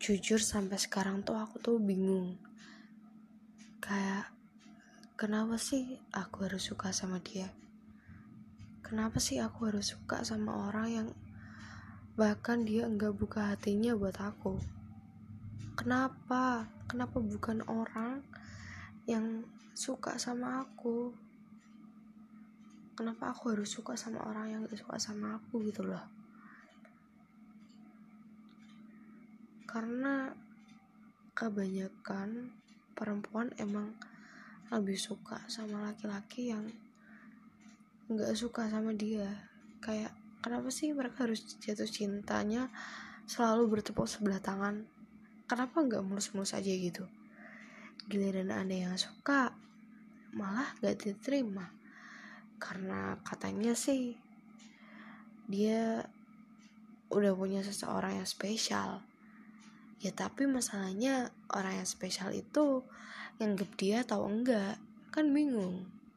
jujur sampai sekarang tuh aku tuh bingung. Kayak kenapa sih aku harus suka sama dia? Kenapa sih aku harus suka sama orang yang bahkan dia enggak buka hatinya buat aku? Kenapa? Kenapa bukan orang yang suka sama aku? Kenapa aku harus suka sama orang yang gak suka sama aku gitu loh karena kebanyakan perempuan emang lebih suka sama laki-laki yang nggak suka sama dia. Kayak kenapa sih mereka harus jatuh cintanya selalu bertepuk sebelah tangan? Kenapa nggak mulus-mulus aja gitu? Giliran ada yang suka malah gak diterima. Karena katanya sih dia udah punya seseorang yang spesial ya tapi masalahnya orang yang spesial itu yang dia tahu enggak. Kan bingung